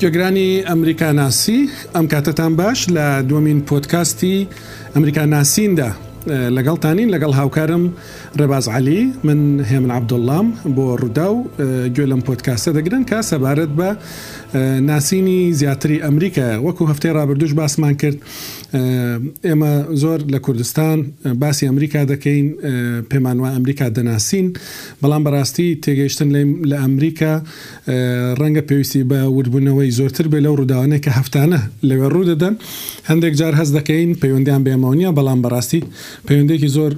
گوێگرانی ئەمریکا ناسی ئەم کاتتان باش لە دومین پۆتکاستی ئەمریکا ناسیندا لەگەڵتانین لەگەڵ هاوکارم ڕێباز عەلی، من هێمن عەبدوڵڵام، بۆ ڕووداو گوێ لەم پۆدکاستە دەگرن کە سەبارەت بە ناسینی زیاتری ئەمریکایە. وەکو هەفتەی ڕابردووش باسمان کرد ئێمە زۆر لە کوردستان باسی ئەمریکا دەکەین، پێمان وایە ئەمریکا دەناسین، بەڵام بەڕاستی تێگەیشتن لە ئەمریکا ڕەنگە پێویستی بە وردبوونەوەی زۆرتر بێت لەو ڕووداوانەی کە هەفتانە لەوێ ڕوودەدەن. هەندێک جار هەست دەکەین پەیوەندییان بە ئێمەوە نییە، بەڵام بەڕاستی پەیوەندیەکی زۆر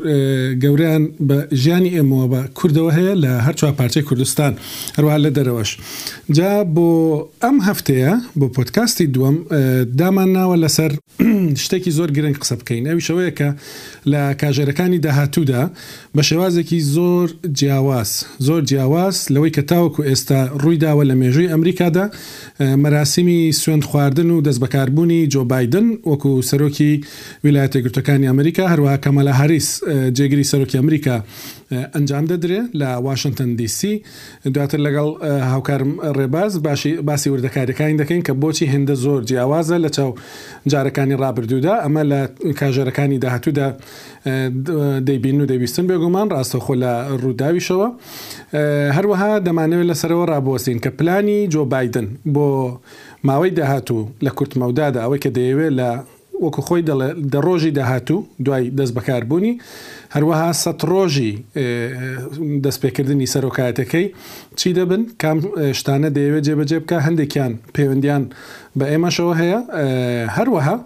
گەورەیان بە ژیانی ئێمەوە بە کوردەوە هەیە لە هەر چوار پارچەی کوردستان هەروەها لە دەرەوەش جا بۆ ئەم هەفتەیە بۆ پۆدکاستی دووەم دامان ناوە لەسەر شتێکی زۆر گرنگ قسە بکەین ئەویشەوەیە کە لە کاژێرەکانی داهاتوودا بە شێوازێکی زۆر جیاواز زۆر جیاواز لەوەی کە تاوەکو ئێستا ڕووی داوە لە مێژووی ئەمریکادا مەراسیمی سوێن خواردن و دەست بەکاربوونی جۆ بادن وەکو سەرۆکی ویلایەتە یەکگرتووەکانی ئەمریکا، هەروەها کامالا هاریس جێگری سەرۆکی ئەمریکا ئەنجام دەدرێ لە واشنتن دی سی. دواتر لەگەڵ هاوکارم ڕێباز باشی باسی وردەکاریەکانی دەکەین کە بۆچی هێندە زۆر جیاوازە لە چاو جارەکانی ڕابردوودا، ئەمە لە کاژێرەکانی داهاتوودا دەیبینن و دەیبیستن بێگومان ڕاستەوخۆ لە ڕووداویشەوە. هەروەها دەمانەوێ لە سەرەوە ڕابوەستین کە پلانی جۆ بایدن بۆ ماوەی داهاتوو لە کورتمەودادا ئەوەی کە دەیەوێ لە وەکو خۆی دەڵێت، دە ڕۆژی داهاتوو دوای دەستبەکاربوونی، هەروەها سەد ڕۆژی دەستپێکردنی سەرۆکایەتەکەی چی دەبن، کام شتانە دەیەوێت جێبەجێ بکات، هەندێکیان پەیوەندییان بە ئێمەشەوە هەیە، هەروەها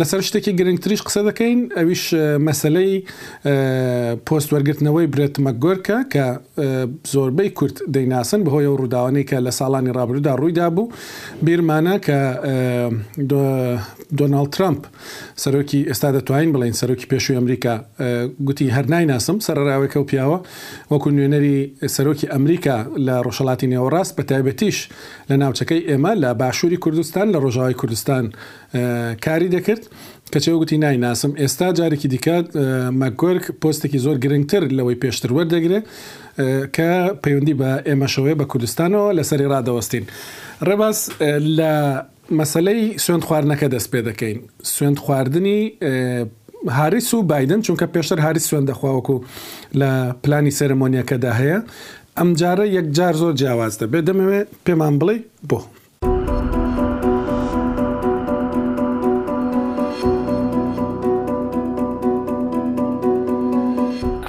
لەسەر شتێکی گرنگتریش قسە دەکەین، ئەویش مەسەلەی پۆست وەرگرتنەوەی برێت مەکگۆرکە، کە زۆربەی کورد دەیناسن بەهۆی ئەو ڕووداوانەی کە لە ساڵانی ڕابردوودا ڕوویدابوو، بیرمانە کە دۆناڵد ترەمپ، سەرۆکی، ئێستا دەتوانین بڵێین سەرۆکی پێشووی ئەمریکا، گوتی هەر نایناسم سەرەڕای ئەوەی کە ئەو پیاوە وەکو نوێنەری سەرۆکی ئەمریکا لە ڕۆژهەڵاتی نێوەڕاست بە تایبەتیش لە ناوچەکەی ئێمە لە باشووری کوردستان لە ڕۆژاوای کوردستان کاری دەکرد، کەچی ئەو گوتی نایناسم. ئێستا جارێکی دیکە مەکگۆرک پۆستێکی زۆر گرنگتر لەوەی پێشتر وەردەگرێ کە پەیوەندی بە ئێمەشەوەیە، بە کوردستانەوە لەسەری ڕادەوەستین. ڕێباز لە مەسەلەی سوێند خواردنەکە دەست پێ دەکەین سوێند خواردنی هاریس و بادن چونکە پێشتر هاریس سوێن دەخواوەکو لە پلانی سێرەمۆنیەکەدا هەیە ئەمجارە یەکجار زۆر جیاواز دەبێت دەمەوێ پێمان بڵێ بۆ.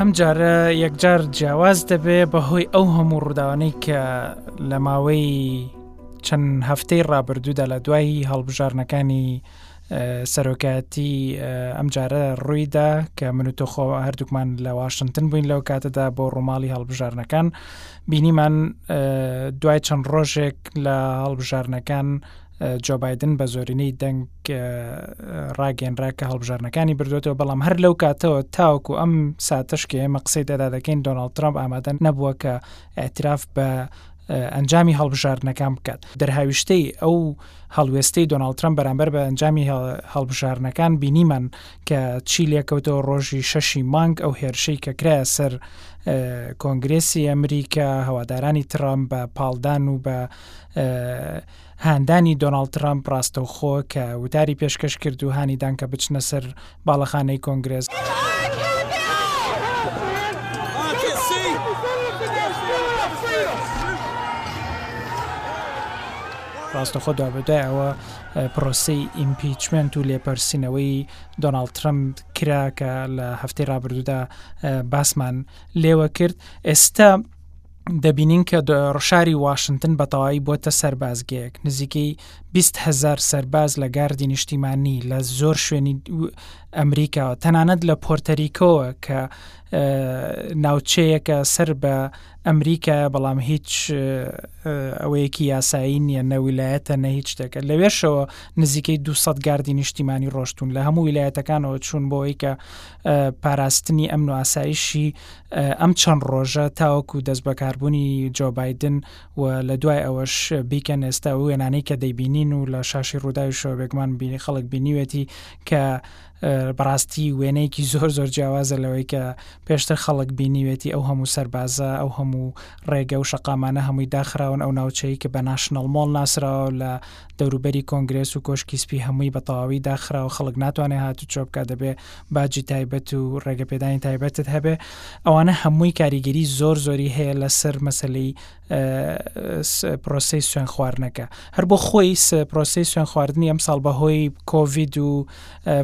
ئەم جارە یەکجار جیاواز دەبێ بەهۆی ئەو هەموو ڕووداوانەی کە لە ماوەی چەند هەفتەی ڕابردوودا لە دوایی هەڵبژارنەکانی سەرۆکایەتی ئەم جارە ڕوویدا کە من و تۆخۆ هەردووکمان لە واشنگتن بووین لەو کاتەدا بۆ ڕووماڵی هەڵبژارنەکان بینیمان دوای چەند ڕۆژێک لە هەڵبژارنەکان جۆبایدن بە زۆرینەی دەنگ ڕاگەنرا کە هەڵبژارنەکانی بردوێتەوە بەڵام هەر لەو کاتەوە تاوکو ئەم ساتشکێ ئێمە قسەی دەدا دەکەین دۆناڵد ترامپ ئامادەن نەبووە کە ئەتراف بە ئەنجامی هەڵبژاردنەکان بکات دەرهاویشتەی ئەو هەڵوێستەی دۆناڵ ترمپ بەرامبەر بە ئەنجامی هەڵبژاردنەکان بینیمان کە چی لێکەوتەوە ڕۆژی شەشی مانگ ئەو هێرشەی کە کرایە سەر کۆنگرسی ئەمریکا هەوادارانی ترام بە پاڵدان و بە هاندانی دۆناڵد ترەمپ ڕاستەوخۆ کە وتاری پێشکەش کرد و هانی دان کە بچنە سەر باڵەخانەی کۆنگرێس. ڕاستەخۆ دوابدای ئەوە پرۆسی ئیمپیچمنت و لێپەرسینەوەی دۆناالد ترمپ کرا کە لە هەفتی ڕابردوودا باسمان لێوە کرد ئێستا دەبینین کە ڕشاری واشنگتن بە تەواوی بۆتە سەربازگەیەک نزیکەی 20 هزار سەرباز لە گاردی نیشتیمانی لە زۆر شوێنی ئەمریکاوە تەنانەت لە پۆرتەریکەوە کە ناوچەیەکە سەر بە ئەمریکا بەڵام هیچ ئەوەیەکی یاسایی نییە نەویلایەتە نە هیچ دەکە لەوێشەوە نزیکەی 200 گاردی نیشتیمانی ڕۆشتون لە هەموو ویلایەتەکانەوە چوون بۆ ئەوی کە پاراستنی ئەمن و ئاسایشی ئەم چەند ڕۆژە تاوەکو دەست بەکاربوونی جۆ بادن و لە دوای ئەوەش بیکەن ئێستا و وێنانەی کە دەیبینین و لە شاشی ڕووداوی شەوە بێگومان بینی خەڵک بینیوێتی کە بەڕاستی وێنەیەکی زۆر زۆر جیاوازە لەوەی کە پێشتر خەڵک بینیوێتی ئەو هەموو سەربازە ئەو هەموو ڕێگە و شەقامانە هەمووی داخراون ئەو ناوچەیە کە بە ناشنەڵ مۆڵ ناسراوە لە دەوروبەری کۆنگرێس و کۆشکی سپی هەمووی بە تەواوی داخراوە خەڵک ناتوانێت هاتوچۆ بکە دەبێ باجی تایبەت و ڕێگەپێدانی تایبەتت هەبێ ئەوانە هەمووی کاریگەری زۆر زۆری هەیە لەسەر مەسلەی پرۆسی سوێن خواردنەکە هەر بۆ خۆی پرۆسی سوێن خواردنی ئەم ساڵ بەهۆی کۆڤید و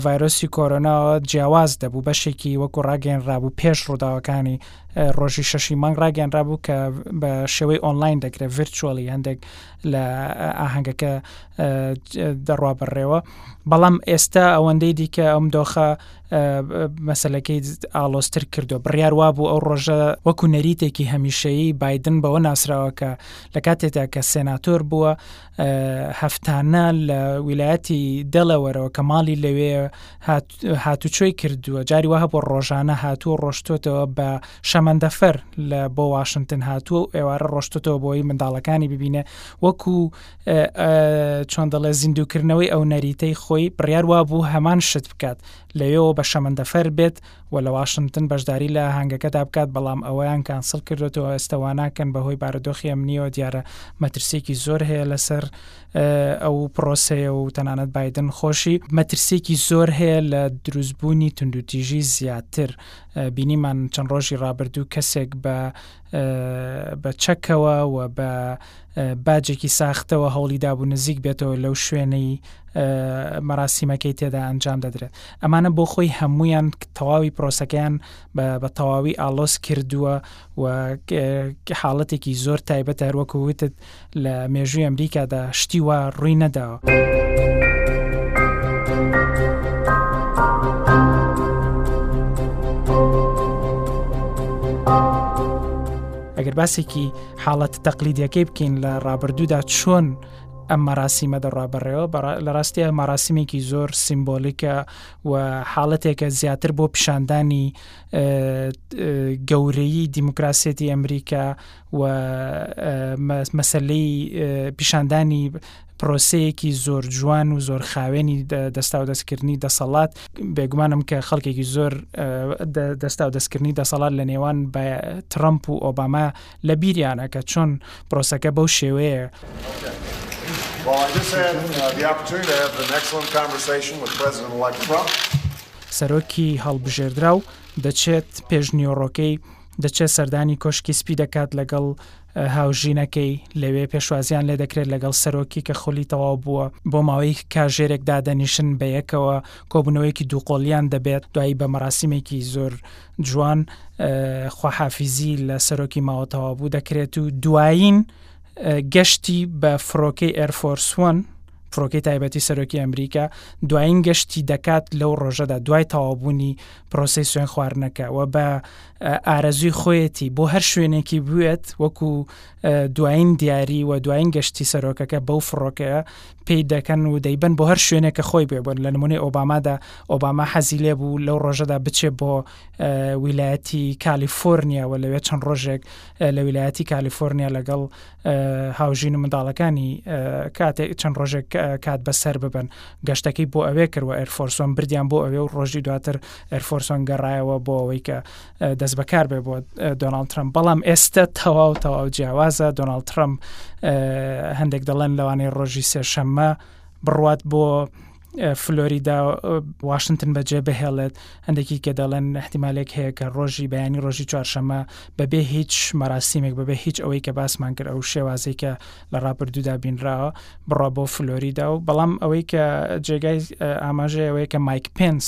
ڤایرۆسی کۆرۆناوە جیاواز دەبوو بەشێکی وەکو ڕاگەن ڕابوو پێش ڕووداوەکانی ڕۆژی شەشی مانگ ڕاگەن ڕابوو کە بە شێوەی ئۆنلاین دەکرێت ڤرچۆلی هەندێک لە ئاهەنگەکە دەڕوا بەڕێوە بەڵام ئێستا ئەوەندەی دیکە ئەم دۆخە مەسلەکەی ئالۆستر کردو بڕیار وا بوو ئەو ڕۆژە وەکو نەریتێکی هەمیشەیی بادن بەوە ناسراوەکە لە کاتێکدا کە سێناتۆر بووە هەفتانە لە ویلایەتی دەڵەوەرەوە کە ماڵی لەوێ هات هاتوچۆی کردووە جاری وە هەبوو ڕۆژانە هاتووە ڕۆشتۆتەوە بە شەمەندەفەر لە بۆ واشنگتن هاتووە و ئێوارە ڕۆشتۆتەوە بۆی منداڵەکانی ببینێ وەکو چۆن دەڵێ زیندوکردنەوەی ئەو نەریتەی خۆی بڕیار وا بوو هەمان شت بکات لەوێەوە بە شەمەندەفەر بێت و لە واشنگتن بەشداری لە هەنگەکەدا بکات بەڵام ئەویان کانسڵ کردوێتەوە ئێستاواناکەن بەهۆی بارودۆخی ئەمنیەوە دیارە مەترسێکی زۆر هەیە لەسەر ئەو پرۆسەیە و تەنانەت بادن خۆشی مەترسیێکی زۆر هەیە لە دروستبوونی تونندوتیژی زیاتر بینیمان چەند ڕۆژی ڕابردوو کەسێک بە بە چەکەوە و بە باجێکی ساختەوە هەوڵی دابوو نزیک بێتەوە لەو شوێنەی مەراسیمەکەی تێدا ئەنجام دەدرێت ئەمانە بۆ خۆی هەمویان تەواوی پرۆسەکەیان بە تەواوی ئالۆس کردووە و حاڵەتێکی زۆر تایبەت هەروەکووتت لە مێژووی ئەمریکادا شتی وا ڕووی نەداوە. ئەگەر باسێکی حاڵەت تەقلیدیەکەی بکەین لە ڕابردوودا چۆن ئەم مەراسیمە دەڕا بەڕێوە لە ڕاستیە مەراسیمێکی زۆر سیمبۆلیکە و حاڵەتێکە زیاتر بۆ پیشاندانی گەورەی دیموکراسێتی ئەمریکا و مەسلەی پیشاندانی پرۆسەیەکی زۆر جوان و زۆر خاوێنی دەستا و دەستکردنی دەسەڵات بێگومانم کە خەڵکێکی زۆر دەستا و دەستکردنی دەسەڵات لە نێوان بە ترەمپ و ئۆباما لە بیریانە کە چۆن پرۆسەکە بەو شێوەیە. Well, I just had the opportunity to have an excellent conversation with President-elect Trump. سەرۆکی هەڵبژێردراو دەچێت پێش نیۆڕۆکەی دەچێت سەردانی کۆشکی سپی دەکات لەگەڵ هاوژینەکەی لەوێ پێشوازیان لێ دەکرێت لەگەڵ سەرۆکی کە خولی تەواو بووە بۆ ماوەی کاژێرێک دادەنیشن بە یەکەوە کۆبنەوەیەکی دووقۆلیان دەبێت دوایی بە مەراسیمێکی زۆر جوان خواحافیزی لە سەرۆکی ماوەتەوا بوو دەکرێت و دوایین گەشتی بە فڕۆکەی ئەرفۆرسوەن فڕۆکەی تایبەتی سەرۆکی ئەمریکا دوایین گەشتی دەکات لەو ڕۆژەدا دوای تەوابوونی پرۆسەی سوێن خواردنەکە و بە ئارەزوی خۆیەتی بۆ هەر شوێنێکی بوێت وەکو دوایین دیاری و دوایین گەشتی سەرۆکەکە بەو فڕۆکەیە پێی دەکەن و دەیبن بۆ هەر شوێنێکە خۆی بێ بن لە نمونەی ئۆبامادا ئۆباما حەزی لێ بوو لەو ڕۆژەدا بچێ بۆ ویلایەتی کالیفۆرنیا و لەوێ چەند ڕۆژێک لە ویلایەتی کالیفۆرنیا لەگەڵ هاوژین و منداڵەکانی کاتێک چەند ڕۆژێک کات بەسەر ببن گەشتەکەی بۆ ئەوێ کردوە ئەرفۆرسۆن بردیان بۆ ئەوێ و ڕۆژی دواتر ئەرفۆرسۆن گەڕایەوە بۆ ئەوەی کە دەست بەکار بێ بۆ دۆناالد ترمپ بەڵام ئێستا تەواو تەواو جیاوازە دۆناالد ترمپ هەندێک دەڵێن لەوانەیە ڕۆژی سێشەممە بڕوات بۆ فلۆریدا واشنتن بەجێ بهێڵێت هەندێکی کە دەڵێن احتیمالێک هەیە کە ڕۆژی بەیانی ڕۆژی چوارشەمە بەبێ هیچ مەراسیمێک بەبێ هیچ ئەوەی کە باسمان کرد ئەو شێوازی کە لە ڕابردوودا بینراوە بڕە بۆ فلۆریدا و بەڵام ئەوەی کە جێگای ئاماژەیەوەی کە مایک پێنس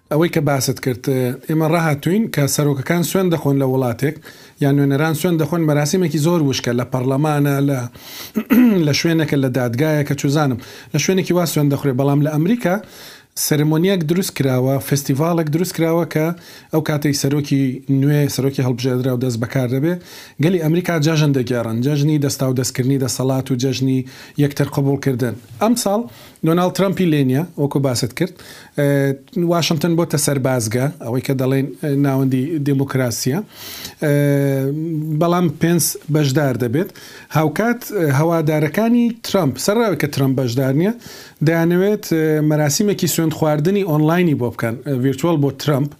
ئەوەی کە باست کرد ئێمە ڕاهاتووین کە سەرۆکەکان سوێند دەخۆن لە وڵاتێک یان نوێنەران سوێند دەخۆن مەراسیمێکی زۆر وشکە لە پەڕلەمانە لە لە شوێنێکە لە دادگایەکە چوزانم لە شوێنێکی وا سوێن دەخورێ بەڵام لە ئەمریکا سەرمۆنیاک دروست کراوە فستیڤاڵێک دروست کراوە کە ئەو کاتێک سەرۆکی نوێ سەرۆکی هەڵبژێدرا و دەست بەکار دەبێ گەلی ئەمریکا جەژن دەگێڕن جەژنی دەستا و دەستکردنی دەسەڵات و جەژنی یەکتر قبوڵکردن ئەمساڵ دۆناڵد ترەمپی لێ نیە وەکو باست کرد واشنتن بۆتە سەربازگە ئەوەی کە دەڵێن ناوەندی دیموکراسیە بەڵام پێنس بەشدار دەبێت هاوکات هەوادارەکانی ترەمپ سەرراوی کە ترەمپ بەشدار نیە دەیانەوێت مەراسیمێکی سوێن خواردنی ئۆنلاینی بۆ بکەن ڤیرتوەل بۆ ترەمپ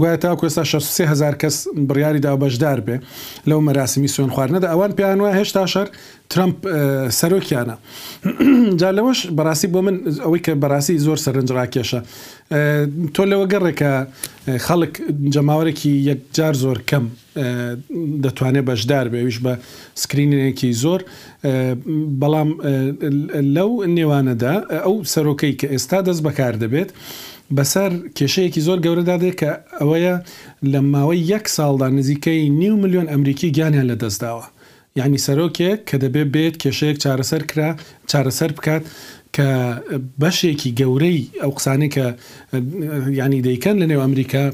گوایە تاکو ئێستا 63 هزار کەس بڕیاری دا بەشدار بێ لەو مەراسیمی سوێن خواردنەدا ئەوان پێیان وایە هێشتا شەر ترەمپ سەرۆکیانە جا لەوەش بەڕاستی بۆ من ئەوەی کە بەڕاستی زۆر سەرنج ڕاکێشە تۆ لەوە گەڕێکە خەڵک جەماوەرێکی یەکجار زۆر کەم دەتوانێت بەشدار بێویش بە سکرینێکی زۆر بەڵام لەو نێوانەدا ئەو سەرۆکەی کە ئێستا دەست بەکار دەبێت بەسەر کێشەیەکی زۆر گەورەدا دێت کە ئەوەیە لە ماوەی یەک ساڵدا نزیکەی نیو ملیۆن ئەمریکی گیانیان لە دەستداوە یانی سەرۆکێک کە دەبێ بێت کێشەیەک چارەسەر کرا چارەسەر بکات کە بەشێکی گەورەی ئەو قسانەی کە یانی دەیکەن لە نێو ئەمریکا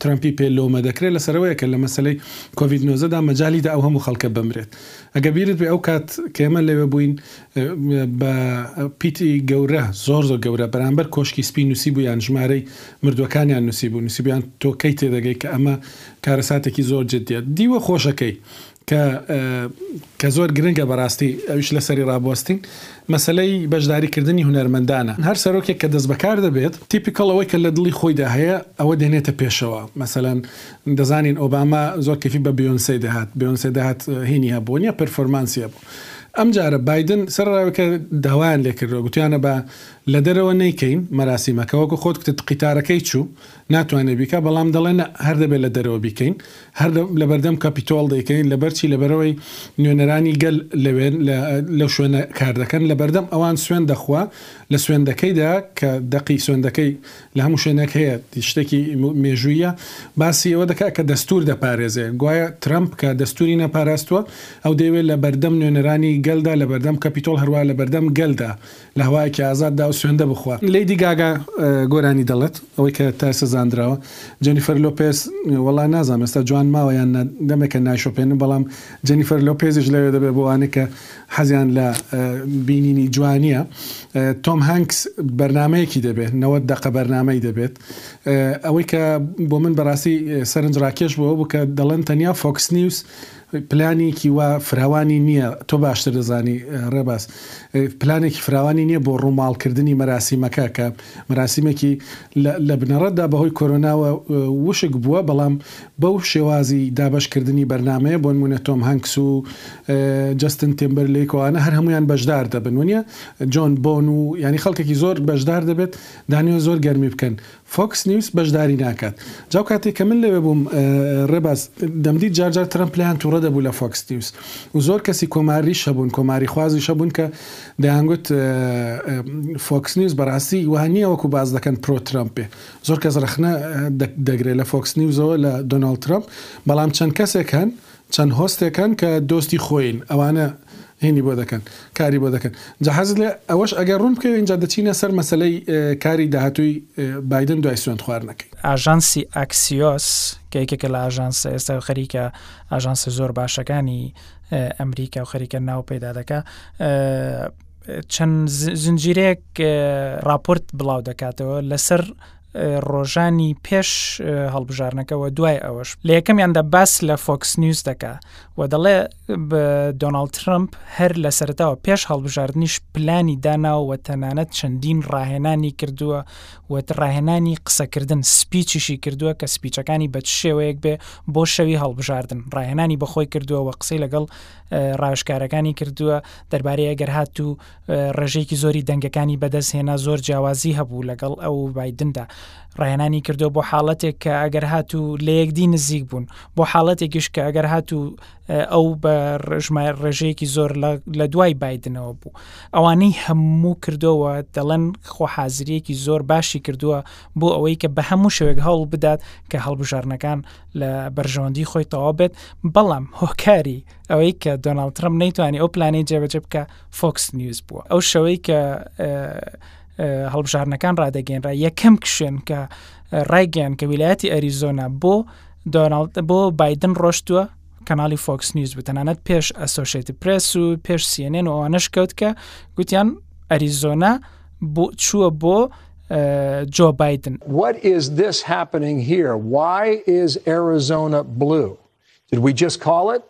ترامپی پێ لۆمە دەکرێت لەسەرەوەیە کە لە مەسلەی کۆڤید نۆزەدا مەجای دا ئەو هەموو خەڵکە بمرێت ئەگە بیرت بێ ئەو کات کێمە لەوێ بووین بە پیتی گەورە زۆر زۆر گەورە بەرامبەر کۆشکی سپی نووسی بوویان ژمارەی مردووەکانیان نووسی بوو نووسیبیان تۆ کەی تێدەگەی کە ئەمە کارەساتێکی زۆر جدیە دیوە خۆشەکەی کە کە زۆر گرنگە بەڕاستی ئەوش لە سەری ڕابوەستین مەسلەی بەشداری کردنی هونەرمەندانە هەر سەرۆکێک کە دەست بەکار دەبێت تیپیکەڵ ئەوەی کە لە دڵی خۆیدا هەیە ئەوە دێنێتە پێشەوە مەسەلەن دەزانین ئۆباما زۆر کەفی بە بیۆنسەی دەهات بیۆنسەی دەهات هینی هەبوو نیە پرفۆرمانسی هەبوو ئەم جارە بادن سەرراوەکە داوایان لێکردەوە گوتیانە بە لە دەرەوە نەیکەین مەراسیمەکە وەکو خۆت کتە قیتارەکەی چوو ناتوانێت بیکات بەڵام دەڵێت نا هەر دەبێت لە دەرەوە بیکەین هەر لەبەردەم کەپیتۆڵ دەیکەین لەبەر چی لەبەرەوەی نوێنەرانی گەل لەوێن لەو شوێنە کار دەکەن لەبەردەم ئەوان سوێن دەخوا لە سوێندەکەیدا کە دەقی سوێندەکەی لە هەموو شوێنێک هەیە شتێکی مێژوویە باسی ئەوە دەکات کە دەستور دەپارێزێ گوایە ترەمپ کە دەستوری نەپاراستووە ئەو دەیەوێت لە بەردەم نوێنەرانی گەلدا لە بەردەم کەپیتۆڵ هەروە لە بەردەم گەلدا لە هەوایەکی ئازاد دا و سوێندە بخوا. لەیدی گاگا گۆرانی دەڵێت ئەوەی کە تا ئێستا زانراوە جێنیفەر لۆپێز وەڵا نازانم ئێستا جوان ماوە یان نا دەمێکە نایشۆپێنم بەڵام جێنیفەر لۆپێزیش لەوێ دەبێت بۆ ئەوانەی کە حەزیان لە بینینی جوانیە تۆم هانکس بەرنامەیەکی دەبێت نەوەد دەقە بەرنامەی دەبێت ئەوەی کە بۆ من بەڕاستی سەرنجڕاکێش بوو ئەوە بوو کە دەڵێن تەنیا فۆکس نیوز پلانێکی وا فراوانی نییە، تۆ باشتر دەزانی ڕێباز، پلانێکی فراوانی نییە بۆ ڕووماڵکردنی مەراسیمەکە، کە مەراسیمێکی لە بنەڕەتدا بەهۆی کۆرۆناوە وشک بووە، بەڵام بەو شێوازی دابەشکردنی بەرنامەیە، بۆنموونە تۆم هەنکس و جەستن تێمبەرلەیک و ئەوانە هەر هەموویان بەشدار دەبن، وەنیە جۆن بۆن و یانی خەڵکێکی زۆر بەشدار دەبێت، دانیوە زۆر گەرمی بکەن، فۆکس نیوز بەشداری ناکات جاو کاتێک کە من لەوێ بووم ڕێباز دەمدیت جار جار ترەمپ لێیان توڕە دەبوو لە فۆکس نیوز و زۆر کەسی کۆماریش هەبوون کۆماری خوازیش هەبوون کە دەیانگوت فۆکس نیوز بەڕاستی وا نییە وەکو باس دەکەن پرۆ ترەمپ بێ زۆر کەس ڕەخنە دەگرێت لە فۆکس نیوزەوە لە دۆناڵد ترەمپ بەڵام چەند کەسێک هەن چەند هۆستێک هەن کە دۆستی خۆین ئەوانە هینی بۆ دەکەن کاری بۆ دەکەن جا حەزت لێ ئەوەش ئەگەر ڕوون بکەی ئینجا دەچینە سەر مەسەلەی کاری داهاتووی بایدن دوای سوێند خواردنەکەی. ئاژانسی ئاکسیۆس کە یەکێکە لە ئاژانسە ئێستا خەریکە ئاژانسە زۆر باشەکانی ئەمریکا و خەریکە ناو پەیدا دەکا چەند زنجیرەیەک ڕاپۆرت بڵاو دەکاتەوە لەسەر ڕۆژانی پێش هەڵبژارنەکە و دوای ئەوەش لە یەکەمیاندا باس لە فۆکس نیوز دەکا و دەڵێ دۆناالد ترمپ هەر لە سەرتاوە پێش هەڵبژاردنیش پلانی داناوە و تەنانەت چەندین ڕاهێنانی کردووە و ڕاهێنانی قسەکردن سپیچیشی کردووە کە سپیچەکانی بە شێوەیەک بێ بۆ شەوی هەڵبژاردن ڕاهێنانی بەخۆی کردووە و قسەی لەگەڵ ڕاوشکارەکانی کردووە دەربارەیە گەر هاتوو ڕێژەیەکی زۆری دەنگەکانی بەدەست هێنا زۆر جیاوازی هەبوو لەگەڵ ئەو بادندا ڕایەنانی کردو بۆ حاڵەتێک کە ئەگەر هاتوو لە یەکدی نزیک بوون بۆ حاڵەتێکیش کە ئەگەر هاتوو ئەو بە ڕژمای ڕێژەیەکی زۆر لە دوای بادنەوە بوو ئەوانەی هەموو کردەوە دەڵێن خۆ حازریەکی زۆر باشی کردووە بۆ ئەوەی کە بە هەموو شوێک هەوڵ بدات کە هەڵبژارنەکان لە بەرژەوەندی خۆی تەوا بێت بەڵام هۆکاری ئەوەی کە دۆناڵ ترم نەیتوانانی ئەو پلانەی جێبەجە بکە فۆکس نیوز بووە ئەو شەوەی کە هەڵبژارنەکان ڕدەگەێنرا یەکەم کشێن کە ڕایگەیان کە ویلایەتی ئەریزۆنا بۆ دۆناالد بۆ بادن ڕۆشتووە کەناڵی فۆکس نیوز بوو تەنانەت پێش ئەسۆشێتی پرس و پێش سیێنێن و ئەوانش کەوت کە گوتیان ئەریزۆنا بۆ چووە بۆ جۆ بادن What is this happening here? Why is Arizona blue? Did we just call it?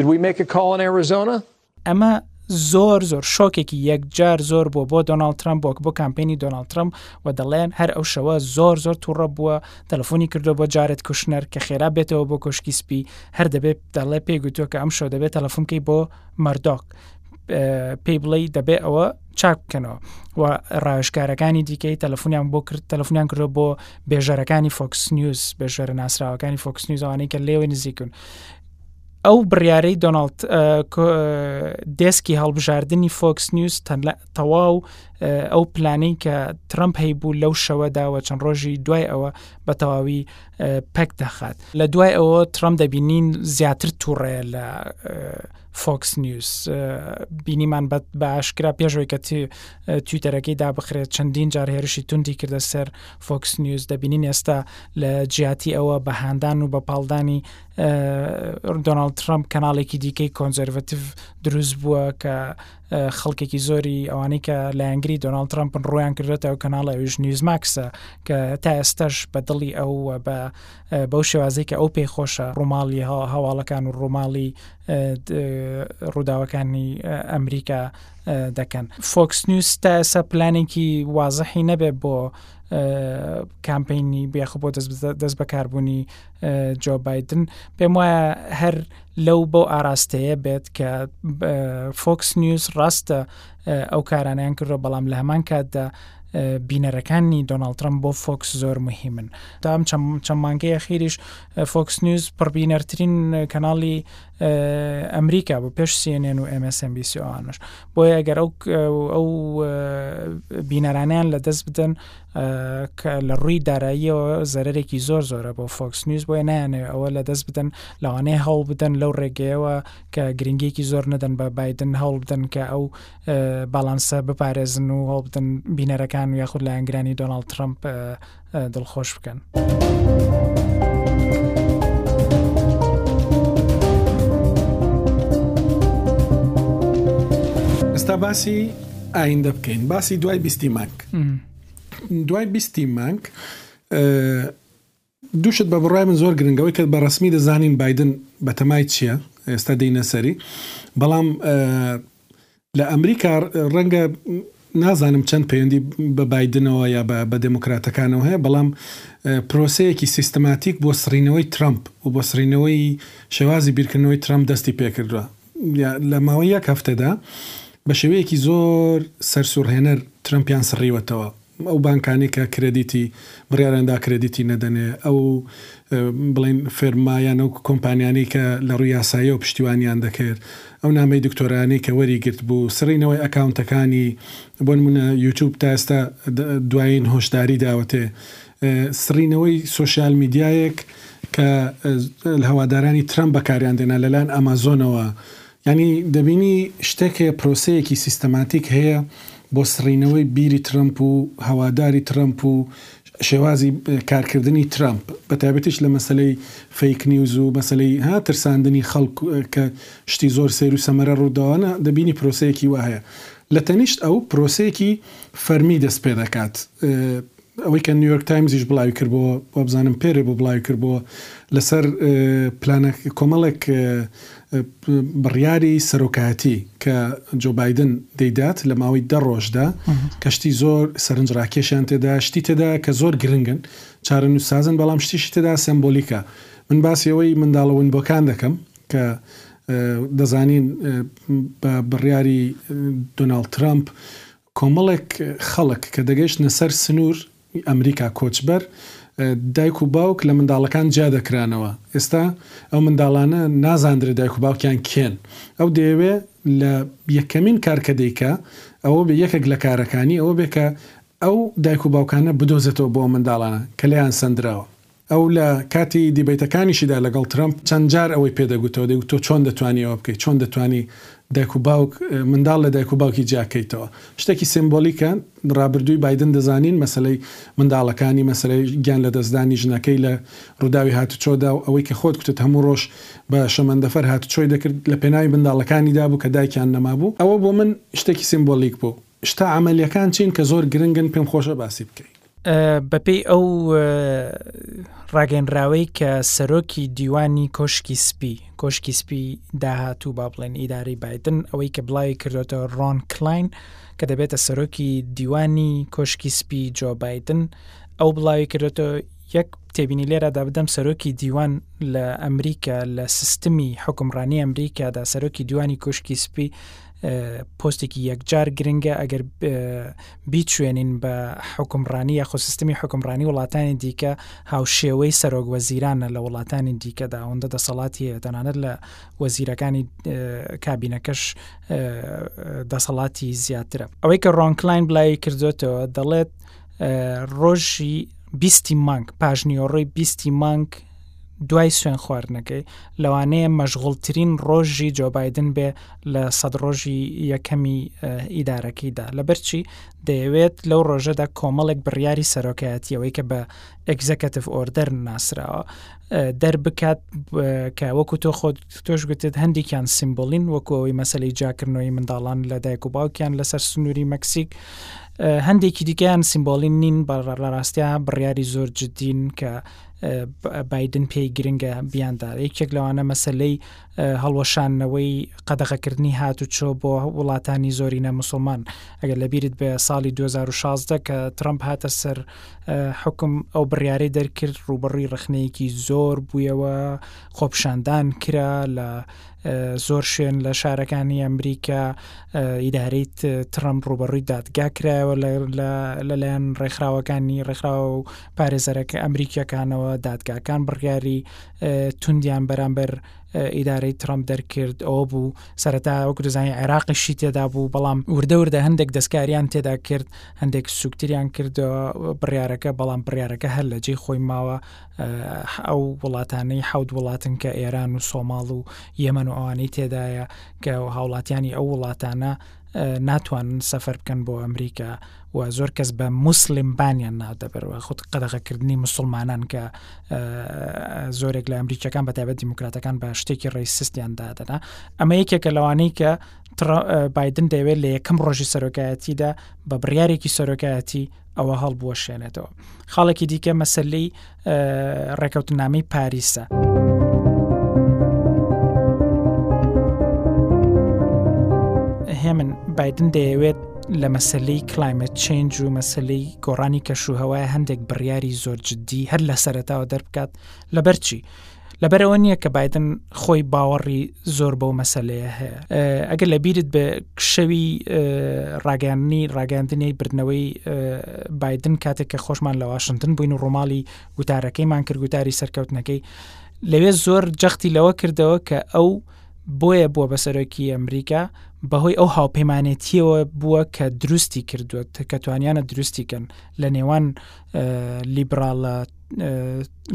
Did we make a call in Arizona? ئەمە زۆر زۆر شۆکێکی یەکجار زۆر بووە بۆ دۆناالد ترمپ بۆک بۆ کامپینی دۆناالد ترمپ و دەڵێن هەر ئەو شەوە زۆر زۆر تووڕە بووە تەلفۆنی کردو بۆ جارێت کوشنەر کە خێرا بێتەوە بۆ کۆشکی سپی هەر دەبێت دەڵێ پێی گوتووە کە ئەم شەو دەبێت تەلفونکەی بۆ مەردۆک پێی بڵێ دەبێ ئەوە چاک بکەنەوە و ڕاوشکارەکانی دیکەی تەلفۆنیان بۆ کرد تەلفۆنیان کردو بۆ بێژەرەکانی فۆکس نیوز بێژەرە ناسراوەکانی فۆکس نیوزوانەی کە لێوە نزیکن ئەو بڕیارەی دۆناڵد دێسکی هەڵبژاردنی فۆکس نیوز تەواو ئەو پلانەی کە ترمپ هەی بوو لەو شەوەداوە چەند ڕۆژی دوای ئەوە بە تەواوی پەک دەخات لە دوای ئەوە ترمپ دەبینین زیاتر تووڕێ لە فۆکس نیوز بینیمان بە باشکرا پێشەوەی کە تویتەرەکەی دابخرێت چەندین جار هێرشی توندی کردە سەر فۆکس نیوز دەبینین ئێستا لە جیاتی ئەوە بە هاندان و بە پاڵدانی دۆناڵد ترامپ کەناڵێکی دیکەی کۆنجەرڤتیف دروست بووە کە خەڵکێکی زۆری ئەوانەی کە لایەنگری دۆناڵد ترامپن ڕۆیان کردێتە ئەو کەناڵە ئەوش نیوز ماکسە کە تا ئێستش بە دڵی ئەو بە بەو شێوازی کە ئەو پێی خۆشە ڕووماڵی هەواڵەکان و ڕووماڵی ڕووداوەکانی ئەمریکا دەکەن فۆکس نیوز تا ئێستا پلانێکی وازحی نەبێت بۆ کامپینی بێخ بۆ دەست بەکاربوونی جۆ بایدن پێم وایە هەر لەو بەو ئاراستەیە بێت کە فۆکس نیوز ڕاستە ئەو کارانیان کردو بەڵام لە هەمان کاتدا بینەرەکانی دۆناڵترم بۆ فۆکس زۆر مهمن تام چەند مانگەیە خیریش فۆکس نیوز پڕبینەرترین کەناڵی ئەمریکا بوو پێش سیێنێن و MSMBC ئەوانش بۆیە ئەگەر ئەو ئەو بینەرانیان لە دەست بدەن کە لە ڕووی داراییەوە زەرێکی زۆر زۆرە بۆ فۆکس نیوز بۆیە نایانەوێت ئەوە لە دەست بدەن لەوانەیە هەوڵ بدەن لەو ڕێگەیەوە کە گرنگێکی زۆر نەدەن بە بادن هەوڵ بدەن کە ئەو باڵانسە بپارێزن و هەڵبدن بینەرەکان و یاخود لایەنگرانی دۆناڵد ترمپ دڵخۆش بکەن. ئێستا باسی ئایندە بکەین باسی دوای بیستی مانک دوای بیستی مانک دووشت بە بڕای من زۆر گرنگەوەی کرد بە ڕسمی دەزانین بادن بەتەمای چییە ئێستا دینەسەری بەڵام لە ئەمریکا ڕەنگە نازانم چەند پەیوەندی بە بایدنەوە یا بە دێموکراتەکانەوە هەیە، بەڵام پرۆسەیەکی سیستماتیک بۆ سڕینەوەی ترەمپ و بۆ سڕینەوەی شێوازی بیرکردنەوەی ترەمپ دەستی پێکردووە. لە ماوەی یەک هەفتەدا بە شێوەیەکی زۆر سەرسوڕهێنەر ترەمپیان سڕیوەتەوە. ئەو بانکانەی کە کرێدیتی بڕیاریان دا کرێدیتی نەدەنێ، ئەو بڵێین فێرما یان ئەو کۆمپانیانەی کە لە ڕووی یاساییەوە پشتیوانیان دەکرد، ئەو نامەی دکتۆرایانەی کە وەری گرتبوو، سڕینەوەی ئەکاونتەکانی، بۆ نموونە یوتوب تا ئێستا دوایین هۆشداری داوەتێ، سڕینەوەی سۆشیال میدیایەک کە هەوادارانی ترەمپ بەکاریان دێنا لەلایەن ئەمازۆنەوە یانی دەبینی شتێک هەیە پرۆسەیەکی سیستەماتیک هەیە بۆ سڕینەوەی بیری ترەمپ و هەواداری ترەمپ و شێوازی کارکردنی ترەمپ بە تایبەتیش لە مەسەلەی فەیک نیوز و مەسەلەی ها ترساندنی خەڵک کە شتی زۆر سەیر و سەمەرە ڕووداوانە دەبینی پرۆسەیەکی وا هەیە لە تەنیشت ئەو پرۆسەیەکی فەرمی دەست پێ دەکات ئەوەی کە نیویۆرک تایمزیش بڵاوی کردبۆوە، وابزانم پێرێ بوو بڵاوی کردبۆوە، لەسەر پلانە کۆمەڵێک بڕیاری سەرۆکایەتی کە جۆ بایدن دەیدات لە ماوەی دە ڕۆژدا کە شتی زۆر سەرنج ڕاکێشیان تێدا شتی تێدا کە زۆر گرنگن چارە نووسازن بەڵام شتیشی تێدا سمبولیکە من باسیەوەی منداڵە ونبۆکان دەکەم کە دەزانین بە بڕیاری دۆناڵد ترامپ کۆمەڵێک خەڵک کە دەگەیشتنە سەر سنوور ی ئەمریکا کۆچبەر، دایک و باوک لە منداڵەکان جیا دەکرانەوە، ئێستا ئەو منداڵانە نازاندرێ دایک و باوکیان کێن، ئەو دەیەوێ لە یەکەمین کار کە دەیکا ئەوە بێ یەکێک لە کارەکانی ئەوە بێ کە ئەو دایک و باوکانە بدۆزێتەوە بۆ ئەو منداڵانە کە لێیان سەندراوە. ئەو لە کاتی دیبەیتەکانیشیدا لەگەڵ ترەمپ چەند جار ئەوەی پێ دەگوتەوە، دەیگوت تۆ چۆن دەتوانی ئەوە بکەیت، چۆن دەتوانی دایک و باوک، منداڵ لە دایک و باوکی جیاکەیتەوە. شتێکی سێمبۆلیکە، ڕابردووی بایدن دەزانین، مەسەلەی منداڵەکانی، مەسەلەی گیان لەدەستدانی ژنەکەی لە ڕووداوی هاتچۆدا و ئەوەی کە خۆت گوتت هەموو ڕۆژ بە شەمەندەفەر هاتچۆی دەکرد، لە پێناوی منداڵەکانیدا بوو کە دایکیان نەمابوو. ئەوە بۆ من شتێکی سێمبۆلیک بوو. شتە عەمەلییەکان چین کە زۆر گرنگن پێم خۆشە باسی بکەین. بەپێی ئەو ڕاگەنراوەی کە سەرۆکی دیوانی کۆشکی سپی کۆشکی سپی داهاتوو با بڵێن ئیداری بادن ئەوەی کە بڵاوی کردوێتەوە ڕۆن کلاین کە دەبێتە سەرۆکی دیوانی کۆشکی سپی جۆ بادن ئەو بڵاوی کردێتەوە یەک تێبینی لێرەدا بدەم سەرۆکی دیوان لە ئەمریکا لە سیستمی حکمڕانی ئەمریکادا سەرۆکی دوانی کوشکی سپی پۆستێکی یەکجار گرنگە ئەگەر بیچێنین بە حکومڕانی یاخۆ سیستمی حکومڕانی وڵاتانی دیکە هاوشێوەی سەرۆک وەزیرانە لە وڵاتانی دیکەدا ئەوەندە دەسەڵاتی هەیە تەنانەت لە وەزیرەکانی کابینەکەش دەسەڵاتی زیاترە ئەوەی کە ڕۆنکلاین بلای کردوێتەوە دەڵێت ڕۆژی بیستی مانگ پاژنیۆڕۆی بیستی مانگ دوای سوێن خواردنەکەی لەوانەیە مەشغوڵترین ڕۆژی جۆبایدن بێ لە سەد ڕۆژی یەکەمی ئیدارەکەیدا لەبەرچی دەیەوێت لەو ڕۆژەدا کۆمەڵێک بڕیاری سەرۆکایەتیەوەی کە بە ئەگزەکەتف ئۆردەر ناسراوە دەربکات کە وەکو تۆ خۆت تۆش گوتت هەندێکیان سیمبولین وەکوەوەی مەسلەی جاکردنەوەی منداڵان لە دایک و باوکیان لەسەر سنووری مەکسیک هەندێکی دیکەیان سیمبولین نین بە ڕاستیان بڕیاری زۆر جدین کە بادن پێی گرنگە بیاندا یەکێک لەوانە مەسلەی هەڵوەشانەوەی قەدەغەکردنی هاتوچۆ بۆ وڵاتانی زۆرینە مسلمان ئەگەر لەبیرت بە ساڵی 2016 کە ترمپ هاتە سەر حکم ئەو بڕیارەی دەرکرد ڕوبڕی ڕخنەیەکی زۆر بوویەوە خۆپشاندان کرا لە زۆر شوێن لە شارەکانی ئەمریکا ئیدارەیت ترمپ ڕوبڕی دادگا کرایەوە لەلایەن ڕێکخراوەکانی ڕێکخراوە و پارێزەرەکە ئەمریکیەکانەوە دادگاکان بڕیاری توندیان بەرامبەر ئیدارەی ترامپ دەرکرد ئەوە بوو سەرەتا وەکو دەزانانی عێراقیشی تێدا بوو بەڵام وردە وردە هەندێک دەستکاریان تێدا کرد هەندێک سوکتریان کردەوە بڕارەکە بەڵام بڕارەکە هەر لە جێ خۆی ماوە ئەو وڵاتانەی حەوت وڵاتن کە ئێران و سۆماڵ و یەمەن و ئەوانەی تێدایە کە هاوڵاتیانی ئەو وڵاتانە ناتوانن سەفەر بکەن بۆ ئەمریکا و زۆر کەس بە مسللم بانیان نادەبەرەوە خودت قەدەغەکردنی مسلمانان کە زۆرێک لە ئەمریکەکان بە تایبەت دیموکراتەکان بە شتێکی ڕێسیستیان دادەنا ئەمە یەکێکە لەوانەی کە بادن دەوێت لە یەکەم ڕۆژی سەرۆکایەتیدا بە بڕارێکی سەرۆکایەتی ئەوە هەڵبوەشێنێتەوە خاڵێکی دیکە مەسلەی ڕێکەوتنامەی پاریسە. هێمن بادن دەیەوێت لە مەسلەی کلایمت چنج و مەسلەی گۆڕانی کەشوهوای هەندێک بڕیاری زۆر جددی هەر لە سەرتاوە دەربکات لەبەرچی لەبەر ئەوە نییە کە بادن خۆی باوەڕی زۆر بەو مەسلەیە هەیە ئەگەر لە بیرت بە شەوی ڕاگەاندنی ڕاگەاندنی بردنەوەی بادن کاتێک کە خۆشمان لە واشنگتن بووین و ڕۆماڵی گوتارەکەیمان کرد گوتاری سەرکەوتنەکەی لەوێ زۆر جەختی لەوە کردەوە کە ئەو بۆیە بووە بە سەرۆکی ئەمریکا بەهۆی ئەو هاوپەیمانێتیەوە بووە کە دروستی کردووە کە توانیانە دروستیکەن لە نێوان لیبراڵە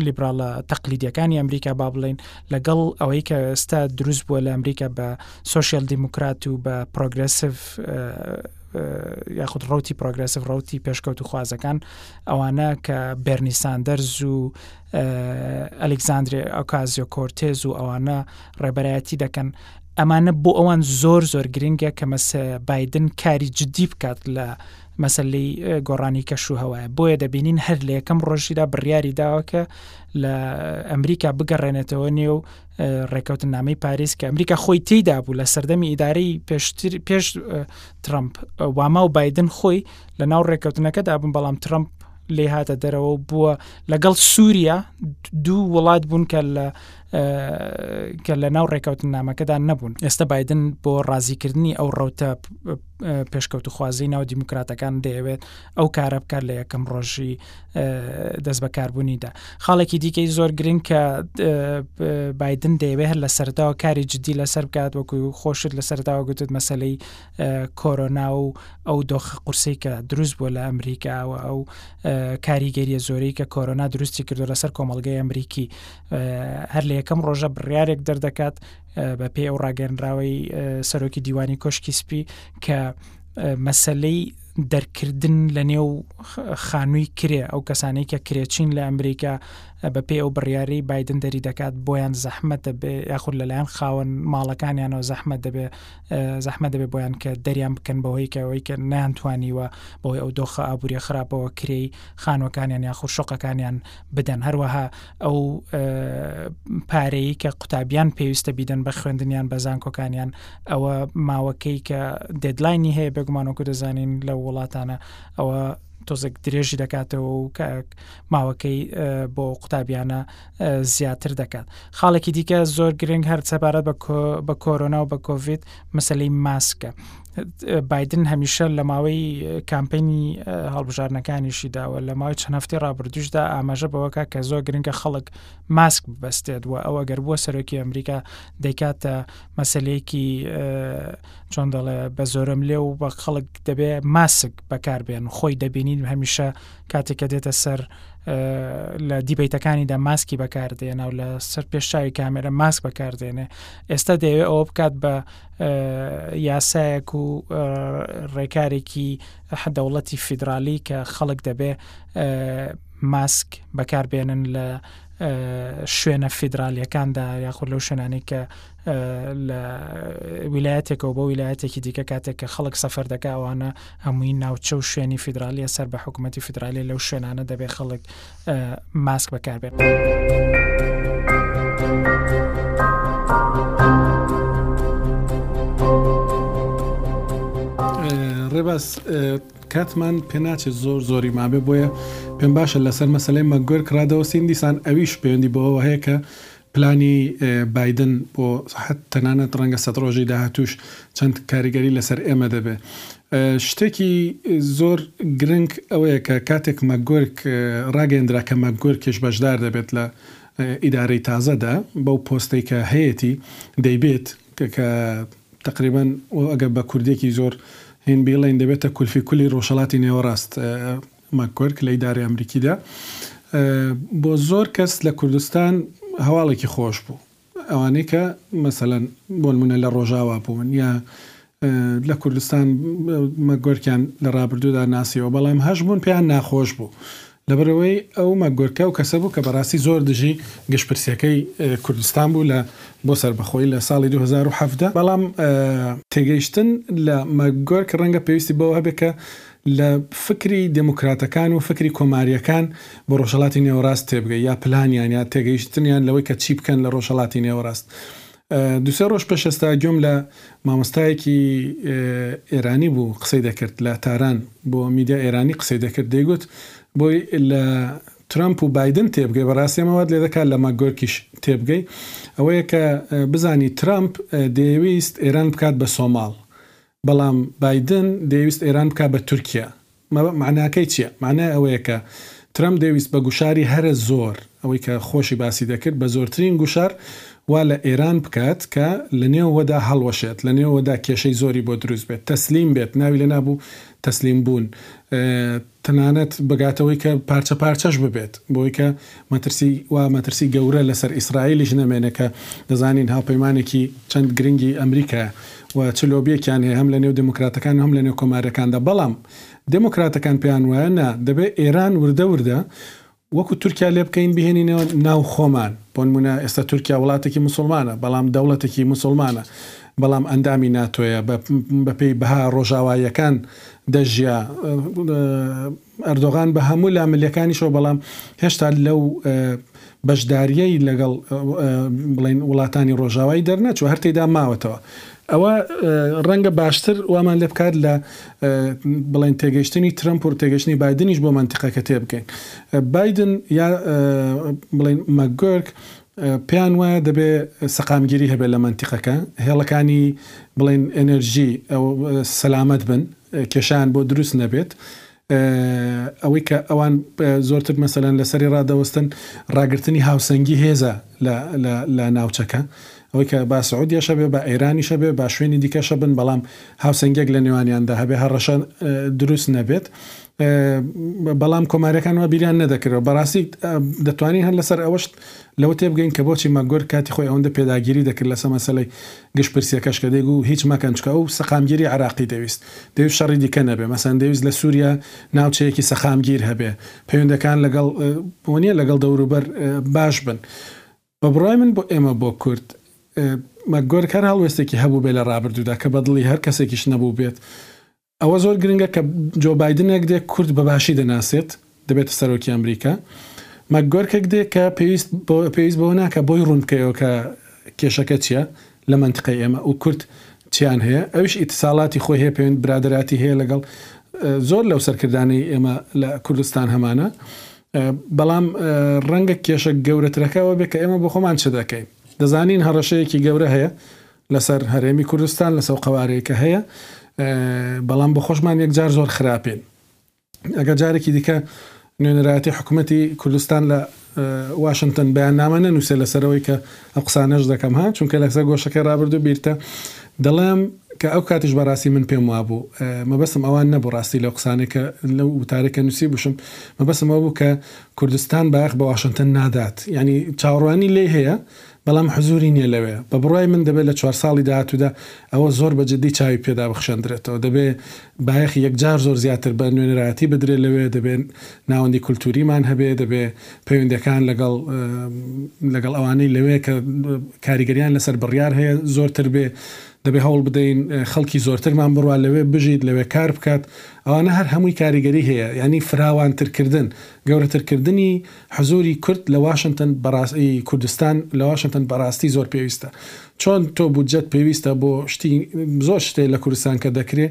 لیبراڵە تەقلیدیەکانی ئەمریکا با بڵین لەگەڵ ئەوەی کە ئێستا دروست بووە لە ئەمریکا بە سوسیال دیموکرات و بە پرۆگرسیف یاخود ڕوتی پرۆگرسیف ڕوتی پێشکەوت و خوازەکان ئەوانە کە بەرنی ساندەرز و ئەلکساندری ئەوکازیۆ کۆرتێز و ئەوانە ڕێبەرایەتی دەکەن ئەمانە بۆ ئەوان زۆر زۆر گرنگە کە مەسە بادن کاری جددی بکات لە مەسەلەی گۆڕانی کەش و هەوایە بۆیە دەبینین هەر لە یەکەم ڕۆژیدا بڕیاری داوە کە لە ئەمریکا بگەڕێنێتەوە نێو ڕێکەوتن نامی پاریس کە ئەمریکا خۆی تێدا بوو لە سەردەمی ئیدارەی پێشتر پێش ترامپ واما و بادن خۆی لە ناو ڕێکەوتنەکەدا بن بەڵام ترامپ لێ هاتە دەرەوە بووە لەگەڵ سووریا دوو وڵات بوون کە لە کە لە ناو ڕێکەوتن نامەکەدا نەبوون ئێستا بادن بۆ ڕازیکردنی ئەو ڕوتە پێشکەوتوخوازی ناو دیموکراتەکان دەیەوێت ئەو کارە بکات لە یەکەم ڕۆژی دەست بەکاربوونیدا خاڵێکی دیکەی زۆر گرنگ کە بادن دەیەوێت هەر لە سەرداوە کاری جددی لەسەر بکات وەکو خۆشت لە سەرداوە گوتت مەسلەی کۆرۆنا و ئەو دۆخە قورسی کە دروست بووە لە ئەمریکاوە ئەو کاریگەریە زۆری کە کۆرۆنا دروستی کردو لەسەر کۆمەلگای ئەمریکی هەر لە یەکەم ڕۆژە بڕارێک دەردەکات بە پێ ئەو ڕاگەنراوەی سەرۆکی دیوانی کۆشکی سپی کە مەسلەی دەرکردن لە نێو خانووی کرێ ئەو کەسانەی کە کرێچین لە ئەمریکا بە پێ ئەو بڕیاری بادن دەری دەکات بۆیان زەحمەت دەبێ یاخود لەلایەن خاوەن ماڵەکانیانەوە زەحمەت دەبێ زەحمەت دەبێ بۆیان کە دەریان بکەن بەوەی کەەوەی کە نیانتوانیوە بۆی ئەو دۆخە ئابووری خراپەوە کرێی خانوەکانیان یاخود شقەکانیان بدەن هەروەها ئەو پارەیە کە قوتابیان پێویستە بیدەن بە خوێندنیان بە زانکۆکانیان ئەوە ماوەکەی کە دەدلاینی هەیە بێگومانۆکو دەزانین لە وڵاتانە ئەوە تۆزێک درێژی دەکاتەوە و ماوەکەی بۆ قوتابیانە زیاتر دەکات خاڵێکی دیکە زۆر گرنگ هەر سەبارەت بە کۆرۆنا و بە کۆڤید مەسلەی ماسکە بادن هەمیشە لە ماوەی کامپینی هەڵبژارنەکانیشی داوە لە ماوەی چەند هەفتی ڕابردوشدا ئاماژە بەوەکە کە زۆر گرنگە خەڵک ماسک ببەستێت و ئەوە گەر بووە سەرۆکی ئەمریکا دەکاتە مەسلەیەکی چۆن دەڵێ بە زۆرم لێ و بە خەڵک دەبێ ماسک بەکاربێن خۆی دەبینین هەمیشە کاتێکە دێتە سەر لە دیبیتەکانیدا ماسکی بەکاردێنە و لە سەر پێشچوی کامێرە ماسک بەکاردێنێ ئێستا دەیەوێت ئەوە بکات بە یاسایەک و ڕێکارێکی حەدەوڵەتی فیدرالی کە خەڵک دەبێ ماسک بەکاربێنن لە شوێنە فیدراالیەکاندا یاخود لەو شوێنانی کە لە ویلایەتێکەوە بۆ ویلایەتێکی دیکە کاتێک کە خەڵک سەفەر دەکەوانە هەمووی ناوچە و شوێنی فیدراالیە سەر بە حکوومەتتی فیدراالی لەو شوێنانە دەبێ خەڵک ماسک بەکاربێن ڕێباز کاتمان پێناچێت زۆر زۆری مابێ بۆیە پێم باشە لەسەر مەسلەی مەگوێر کڕادەوە سین دیسان ئەویش پەیوەندی بەوە هەیە کە پلانی بایدن بۆ حەد تەنانەت ڕەنگە سەد ڕۆژی داهاتووش چەند کاریگەری لەسەر ئێمە دەبێ. شتێکی زۆر گرنگ ئەوەیە کە کاتێک مەکگۆرک ڕاگەیەندرا کە مەکگۆرکیش بەشدار دەبێت لە ئیدارەی تازەدا بەو پۆستەی کە هەیەتی دەیبێت کە تەقریبەن ئەگەر بە کوردییەکی زۆر هین بیڵێین دەبێتە کولفی کولی ڕۆژهەڵاتی نێوەڕاست مەکگۆرک لە ئیدارەی ئەمریکیدا بۆ زۆر کەس لە کوردستان هەواڵێکی خۆش بوو. ئەوانەی کە مەسەلەن بۆ نموونە لە ڕۆژاوا بوون یا لە کوردستان مەکگۆرکیان لە ڕابردوودا ناسیەوە بەڵام هەش بوون پێیان ناخۆش بوو. لەبەرئەوەی ئەو مەکگۆرکە ئەو کەسە بوو کە بەڕاستی زۆر دژی گشتپرسیەکەی کوردستان بوو لە بۆ سەربەخۆیی لە ساڵی دوو هەزار و حەڤدە بەڵام تێگەیشتن لە مەکگۆرک ڕەنگە پێویستی بەوە هەبێت کە لە فکری دێموکراتەکان و فکری کۆمارییەکان بۆ ڕۆژهەڵاتی نێوەڕاست تێبگەی یا پلانیان یا تێگەیشتنیان لەوەی کە چی بکەن لە ڕۆژهەڵاتی نێوەڕاست. دوو سێ ڕۆژ پێش ئێستا گوێم لە مامۆستایەکی ئێرانی بوو قسەی دەکرد لە تاران بۆ میدیا ئێرانی قسەی دەکرد دەیگوت بۆی لە ترەمپ و بایدن تێبگەی بەڕاستی ئەمە وات لێ دەکات لە ماکگۆرکیش تێبگەی ئەوەیە کە بزانی ترەمپ دەیویست ئێران بکات بە سۆماڵ بەڵام بایدن دەیەویست ئێران بکات بە تورکیا. مەعناکەی چییە؟ مەعنای ئەوەیە کە ترەمپ دەیویست بە گوشاری هەرە زۆر، ئەوەی کە خۆشی باسی دەکرد، بە زۆرترین گوشار وا لە ئێران بکات کە لە نێوەوەدا هەڵوەشێت، لە نێوەوەدا کێشەی زۆری بۆ دروست بێت، تەسلیم بێت، ناوی لێ نابوو تەسلیم بوون، تەنانەت بگاتەوەی کە پارچە پارچەش ببێت بۆی کە مەترسی وا مەترسی گەورە لەسەر ئیسرائیلیش نەمێنێ کە دەزانین هاوپەیمانێکی چەند گرنگی ئەمریکایە و چ لۆبیەکیان هەیە هەم لە نێو دێموکراتەکان و هەم لە نێو کۆماریەکاندا بەڵام دێموکراتەکان پێیان وایە نا دەبێ ئێران وردە وردە وەکو تورکیا لێ بکەین بیهێنینەوە ناو خۆمان بۆنمونە ئێستا تورکیا وڵاتێکی موسوڵمانە بەڵام دەوڵەتێکی موسوڵمانە بەڵام ئەندامی ناتۆیە بە بە پێی بەها ڕۆژاواییەکان دەژیا ئەردۆغان بە هەموو لا ملەکانیشەوە بەڵام هێشتا لەو بەشداریەی لەگەڵ بڵین وڵاتانی ڕۆژاوای دەرنەچوە هەرتێدا ماوەتەوە ئەوا ڕەنگە باشتر وامان لێ بکات لە بڵێن تێگەیشتنی ترەمپ و تێگەیشتنی بایدنیش بۆ مەنتیقەکە تێ بگەین. بایدن یا بڵێین مەکگۆرک پێیان وایە دەبێ سەقامگیری هەبێ لە مەنتیقەکە، هێڵەکانی بڵێین ئێنێرژی سەلامەت بن، کێشەیان بۆ دروست نەبێت، ئەوەی کە ئەوان زۆرتر مەسەلەن لەسەری ڕادەوەستن ڕاگرتنی هاوسەنگی هێزە لە ناوچەکە، ئەوەی کە با سعودیەش هەبێ با ئێرانیش هەبێ با شوێنی دیکەش هەبن بەڵام هاوسەنگییەک لە نێوانیاندا هەبێ هەڕەشە دروست نەبێت بەڵام کۆماریەکان وا بیریان نەدەکرەوە بەڕاستی دەتوانین هەر لەسەر ئەوەشت لەوە تێبگەین کە بۆچی مەگۆر کاتی خۆی ئەوەندە پێداگیری دەکرد لەسە مەسەلەی گشت پرسیەکەش کە دەیگوو هیچ مەکەن چکە ئەو سەقامگیری عێراقی دەویست دەویست شەڕی دیکە نەبێ مەسەن دەویست لە سوریا ناوچەیەکی سەقامگیر هەبێ پەیوەندەکان لەگەڵ بۆنیە لەگەڵ دەوروبەر باش بن بە بڕای من بۆ ئێمە بۆ کورد مەکگۆرک هەر هەڵوێستێکی هەبووبێ لە ڕابردوودا کە بەدڵی هەر کەسێکیش نەبووبێت ئەوە زۆر گرنگە کە جۆ بایدنێک دێ کورد بە باشی دەناسێت دەبێتە سەرۆکی ئەمریکا، مەکگۆرکێک دێ کە پێویست پێویست بەوە ناکا بۆی ڕوون بکەیەوە کە کێشەکە چیە لە مەنتقەی ئێمە و کورد چیان هەیە، ئەویش ئیتساڵاتی خۆی هەیە پەیوەند برادەراتی هەیە لەگەڵ زۆر لەو سەرکردانەی ئێمە لە کوردستان هەمانە، بەڵام ڕەنگە کێشە گەورەترەکە ئەوە بێ کە ئێمە بۆ خۆمان چ دەکەین؟ دەزانین هەڕەشەیەکی گەورە هەیە لەسەر هەرێمی کوردستان لەسەو قەوارەی کە هەیە بەڵام بۆ خۆشمان یەکجار زۆر خراپین ئەگەر جارێکی دیکە نوێنەرایەتی حکوومەتی کوردستان لە واشنگتن بەیان نامە نەنووسێ لەسەرەوەی کە ئەو قسانەش دەکەم ها چونکە لەسەر گۆشەکەی رابرردو بیرتە دەڵێم کە ئەو کاتیش بەڕاستی من پێم وابوو مەبەستم ئەوان نەبوو ڕاستی لەو قسانێکە لەو وتارێکە نووسی بشم مەبەسمەوە بوو کە کوردستان باخ بە واشنگتن نادات ینی چاوەڕوانی لی هەیە بەڵام حزووری نییە لەوێ. بە بڕوای من دەبێ لە چوار ساڵی داهاتوودا ئەوە زۆر بە جددی چاوی پێدا بخشێندرێتەوە. دەبێ بایەخی یەکجار زۆر زیاتر بە نوێنەرایەتی بدرێ لەوێ، دەبێ ناوەندی کولتووریمان هەبێ، دەبێ پەیوەندییەکان لەگەڵ لەگەڵ ئەوانەی لەوێ کە کاریگەرییان لەسەر بڕیار هەیە زۆرتر بێ، دەبێ هەوڵ بدەین خەڵکی زۆرترمان بڕوا لەوێ بژیت، لەوێ کار بکات. ئەوانە هەر هەمووی کاریگەری هەیە. یانی فراوانترکردن، گەورەترکردنی. حزوری کورد لە واشنتن بەڕاست ی کوردستان لە واشنتن بەڕاستی زۆر پێویستە چۆن تۆ بودجەت پێویستە بۆ شتی زۆر شتێ لە کوردستان کە دەکرێ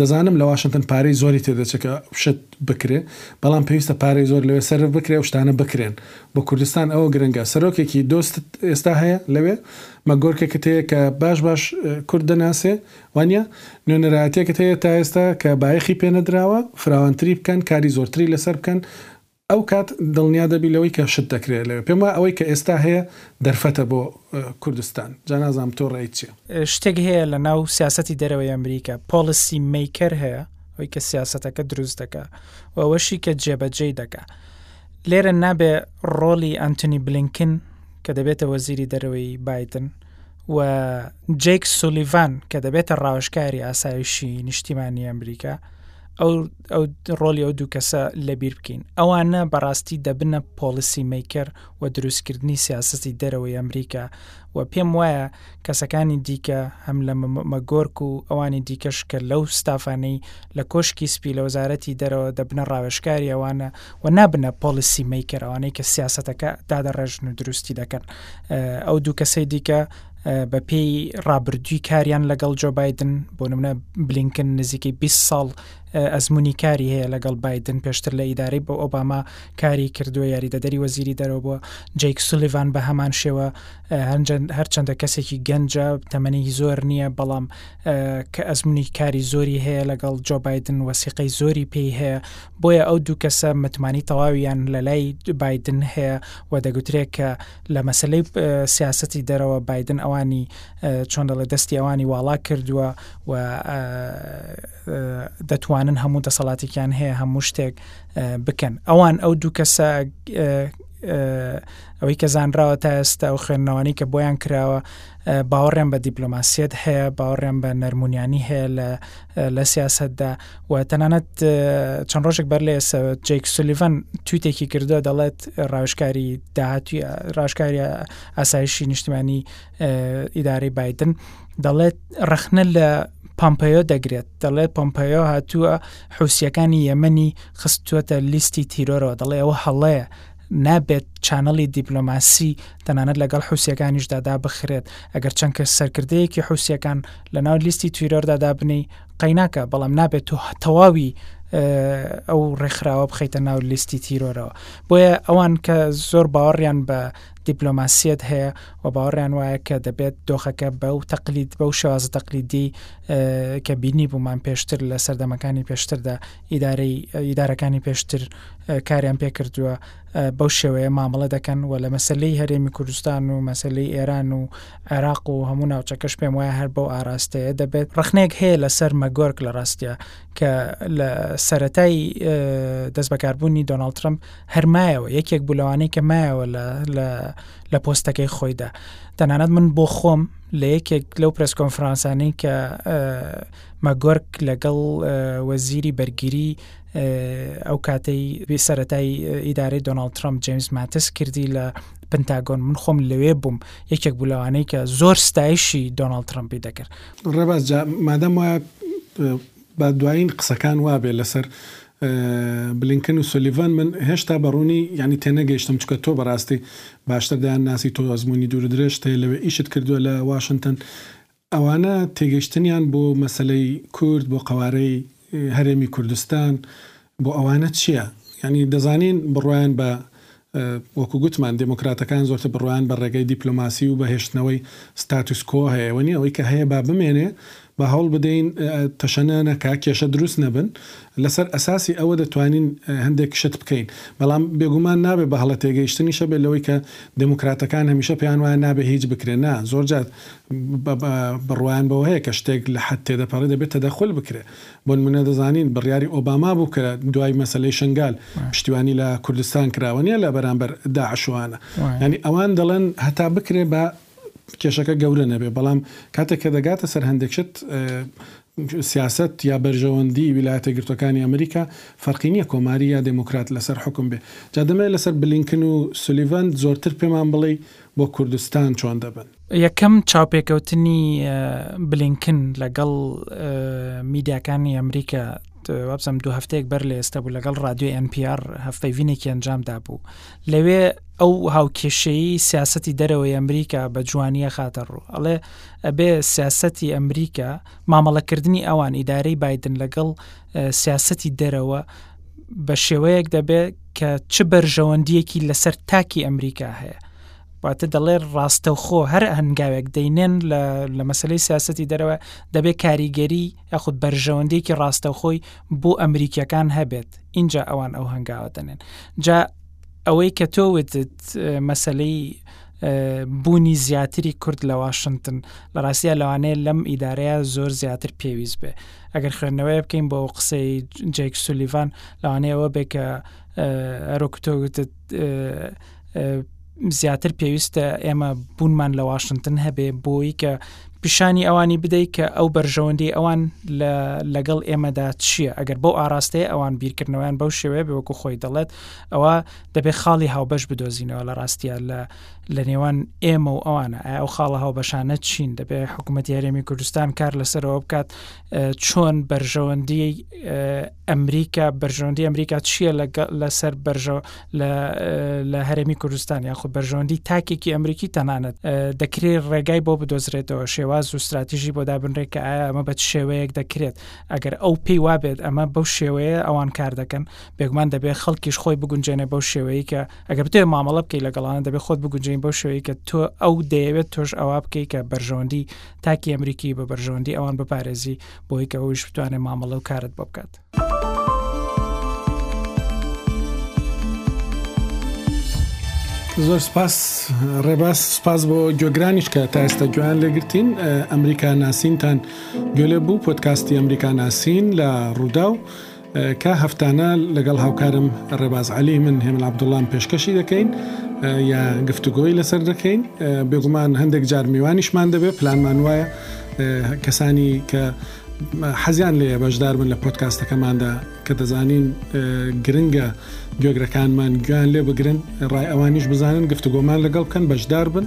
دەزانم لە واشنتن پارەی زۆری تێ دەچێ کە شت بکرێ بەڵام پێویستە پارەی زۆر لەوێ سەرف بکرێ و شتانە بکرێن بۆ کوردستان ئەوە گرنگە سەرۆکێکی دۆستت ئێستا هەیە لەوێ مەگۆرکێکت هەیە کە باش باش کورد دەناسێ وانیە؟ نوێنەرایەتیەکت هەیە تا ئێستا کە بایەخی پێ نەدراوە فراوانتری بکەن کاری زۆرتری لەسەر بکەن ئەو کات دڵنیا دەبی لەوەی کە شت دەکرێ لەوێ پێم وایە ئەوەی کە ئێستا هەیە دەرفەتە بۆ کوردستان جا نازانم تۆ ڕەئیت چیە؟ شتێک هەیە لە ناو سیاسەتی دەرەوەی ئەمریکا پۆڵسی مەیکەر هەیە ئەوی کە سیاسەتەکە دروست دەکا و ئەوەشی کە جێبەجێی دەکا لێرە نابێ ڕۆلی ئەنتنی بلینکن کە دەبێتە وەزیری دەرەوەی بایدن و جیک سولیڤان کە دەبێتە ڕاوشکاری ئاسایشی نیشتیمانی ئەمریکا ئەو ڕۆلی ئەو دوو کەسە لەبیر بکەین ئەوانە بەڕاستی دەبنە پۆلیسی میکر و دروستکردنی سیاستی دەرەوەی ئەمریکا و پێم وایە کەسەکانی دیکە هەم لە مەگۆرک و ئەوانی دیکەش کە لەو ستافانەی لە کۆشکی سپی لە وەزارەتی دەرەوە دەبنە ڕاوێشکاری ئەوانە و نابنە پۆلیسی میکر ئەوانەی کە سیاستەکە دادەڕێژن و دروستی دەکەن ئەو دوو کەسەی دیکە بە پێی ڕابردووی کاریان لەگەڵ جۆ بادن بۆ نمونە بلینکن نزیکەی 20 ساڵ ئەزمموی کاری هەیە لەگەڵ بادن پێشتر لە ئیدارەی بۆ ئۆباما کاری کردو یاریدەدەری وەزیری دەرەوە بۆ جیک سولیڤان بە هەمان شێوە هەنجەند هەرچەندە کەسێکی گەنجە تەمەنی زۆر نییە بەڵام کە ئەزمموی کاری زۆری هەیە لەگەڵ جۆ بادن وەسیقەی زۆری پێی هەیە بۆیە ئەو دوو کەسە متمانەی تەواویان لە لای بایدن هەیە و دەگوترێت کە لە مەسلەی سیاستی دەرەوە بایدن ئەوانی چۆن دەڵێ دەستی ئەوانی واڵا کردووە و دەتوانن هەموو دەسەڵاتێکیان هەیە هەموو شتێک بکەن ئەوان ئەو دوو کەسە ئەوەی کە زانراوە تا ئێستا ئەو خوێندنەوانی کە بۆیان کراوە باوەڕێن بە دیپلۆماسیەت هەیە باوەڕێن بە نەرمونیانی هەیە لە لە سیاستدا و تەنانەت چەند ڕۆژێک بەر لە ئێستا جێک سلیڤەن تویتێکی کردو دەڵێت ڕاوشکاری داهاتوی ڕاشکاری ئاسایشی نیشتمانی ئیدارەی بادن دەڵێت ڕخنە لە پامپەیۆ دەگرێت دەڵێت پۆمپەیۆ هاتووە حوسیەکانی یەمەنی خستوەتە لیستی تیرۆرەوە دەڵێ ئەوە هەڵەیە نابێت چانەڵی دیپلۆماسی تەنانەت لەگەڵ حوسەکانیشدادا بخرێت ئەگەر چەند کە سەرکردەیەکی حوسەکان لە ناو لیستی تویرۆردادا بنی قەیناکە بەڵام نابێت تۆ تەواوی ئەو ڕێکخراوە بخیتە ناو لیستی تیرۆرەوە بۆیە ئەوان کە زۆر باوەڕیان بە دیپلۆماسیەت هەیە و باوەڕیان وایە کە دەبێت دۆخەکە بە و تەقلیت بەو شێوازە تەقلیدی کە بینی بوومان پێشتر لە سەردەمەکانی پێشتردا ئیدارەی ئیدارەکانی پێشتر کاریان پێ کردووە بەو شێوەیە مامەڵە دەکەن و لە مەسلەی هەرێمی کوردستان و مەسلەی ئێران و عێراق و هەموو ناوچەکەش پێم وایە هەر بەو ئاراستەیە دەبێت ڕخنێک هەیە لەسەر مەگۆرک لە ڕاستە کە لە سەتای دەست بەکاربوونی دۆناالد ترمپ هەرمایەوە یەکێک بوو لەوانەی کە مایەوە لە پۆستەکەی خۆیدا تەنانەت من بۆ خۆم لە یەکێک لەو پرس کۆنفرانسانەی کە مەگۆرک لەگەڵ وەزیری بەرگری ئەو کاتەی سەتای ئیدارەی دۆناالد ترمپ جیمز ماتس کردی لە پنتاگۆن من خۆم لەوێ بووم یەکێک بوو لەوانەی کە زۆر ستایشی دۆناڵد ترمپی دەکرد ڕێباز مادەم وایە با دوایین قسەکان وابێ لەسەر بلینکن و سلیڤان من هێشتا بەڕوونی ینی تێنەگەیشتم چکە تۆ بەڕاستی باشتر دایان ناسی تۆ ئەزمموی دوور درێژتێ لەوێ ئیشت کردووە لە واشنگتن ئەوانە تێگەشتنیان بۆ مەسەلەی کورد، بۆ قەوارەی هەرێمی کوردستان، بۆ ئەوانە چیە؟ یانی دەزانین بڕوایان بە وەکو گوتمان دێمۆکراتەکان زۆرتر بڕوایان بە ڕێگەی دیپلۆماسی و بە هێشتنەوەی ستاتوس کۆ هەیە، ئەوە نیە ئەوەی کە هەیە با بمێنێ، با هەوڵ بدەین تەشەنە نەکا، کێشە دروست نەبن، لەسەر ئەساسی ئەوە دەتوانین هەندێک شت بکەین، بەڵام بێگومان نابێ بە هەڵە تێگەیشتنیشە بێ لەوەی کە دێمۆکراتەکان هەمیشە پێیان وایە نابێ هیچ بکرێ، نا زۆرجار بڕوایان بەوەهەیە کە شتێک لە حەد تێدەپەڕێت دەبێت تەدەخول بکرێت، بۆنمونە دەزانین بڕیاری ئۆباما بوو کە دوای مەسەلەی شەنگال پشتیوانی لە کوردستان کراوە نیە لە بەرامبەر داعش و ئانە یانی ئەوان دەڵێن هەتا بکرێت با کێشەکە گەورە نەبێت بەڵام کاتێک کە دەگاتە سەر هەندێک شت سیاسەت یا بەرژەوەندی ویلایەتە گرتوەکانی ئەمریکا فەرقی نیە کۆماری یا دێموکرات لەسەر حوکم بێ جا دەمەوێ لەسەر بلینکن و سولیڤەن زۆرتر پێمان بڵێی بۆ کوردستان چۆن دەبن. یەکەم چاوپێکەوتنی بلینکن لەگەڵ میدیاکانی ئەمریکا وابزم دو هەفتەیەک بەر لە ئێستا بوو لەگەڵ رادیۆی NPR هەفپەیڤینێکی ئەنجامدا بوو لەوێ ئەو هاوکێشەی سیاستی دەرەوەی ئەمریکا بە جوانیە خاتە ڕوو ئەڵێ ئەبێ سیاسەتی ئەمریکا مامەڵەکردنی ئەوان ئیدارەی بادن لەگەڵ سیاسەتی دەرەوە بە شێوەیەک دەبێت کە چ بەرژەوەندیەکی لەسەر تاکی ئەمریکا هەیە واتە دەڵێ ڕاستەوخۆ هەر هەنگاوێک دەینێن لە مەسلەی سیاستی دەرەوە دەبێ کاریگەری یاخود بەرژەوەندێکی ڕاستەوخۆی بۆ ئەمریکیەکان هەبێت اینجا ئەوان ئەو هەنگاوە دەنێن جا ئەوەی کە تۆ وتت مەسلەی بوونی زیاتری کورد لە واشنتن لە ڕاستە لەوانەیە لەم ئیدارەیە زۆر زیاتر پێویست بێ ئەگەر خوێندنەوەی بکەین بۆ قسەی جێک سولیڤان لەوانەیەوە بێ کە ئەرۆکتۆگوتت زیاتر پێویستە ئێمە بوونمان لە واشنتن هەبێ بۆی کە پیشانی ئەوانی بدەیت کە ئەو بەرژەوەندی ئەوان لەگەڵ ئێمەدا چییە ئەگەر بۆ ئاراستەیە ئەوان بیرکردنەوەیان بەو شێوەیە بۆکو خۆی دەڵێت ئەوە دەبێت خاڵی هاوبەش بدۆزینەوە لە ڕاستە لە لە نێوان ئێمە و ئەوانە ئایا ئەو خاڵە هاوبەشانە چین دەبێت حکوومەت یاریێمی کوردستان کار لەسەرەوە بکات چۆن بەرژەوەندی ئەمریکا بەرژەوەندی ئەمریکا چییە لەسەر بەرژەوە لە هەرێمی کوردستان یاخود بەرژەوەندی تاکێکی ئەمریکی تەنانەت دەکرێت ڕێگای بۆ بدۆزرێتەوە شێواز و استراتیژی بۆ دابنرێت کە ئایا ئەمە بە شێوەیەک دەکرێت ئەگەر ئەو پێی وابێت ئەمە بەو شێوەیە ئەوان کار دەکەن بێگومان دەبێت خەڵکیش خۆی بگونجێنێ بەو شێوەیە کە ئەگە بتێ مامەڵە بکەی لەگەڵانە دەبێت خۆت بگونجین بەو شێوەیە کە تۆ ئەو دەیەوێت تۆش ئەوە بکەی کە بەرژەوەندی تاکی ئەمریکی بە بەرژەوەندی ئەوان بپارێزی بۆی کە ئەوش بتوانێت مامەڵە و کارت بۆ بکات. زۆر سپاس ڕێباس سپاس بۆ گۆگرانیش کە تا ئێستا گویان لەگرتین ئەمریکا ناسینتان گوێ لێ بوو پۆتکاستی ئەمریکا ناسین لە ڕوودا و کە هەفتانە لەگەڵ هاوکارم ڕێباز علی من هێمن عبدوڵام پێشکەشی دەکەین یا گفتوگۆی لەسەر دەکەین بێگومان هەندێک جار میوانیشمان دەبێت پلانمان وایە کەسانی کە حەزیان لێ بەشدار بن لە پۆتکاستەکەماندا کە دەزانین گرنگە گوێگرەکانمان گویان لێ بگرن ڕای ئەوانیش بزانن گفتوگۆمان لەگەڵ بکەن بەشدار بن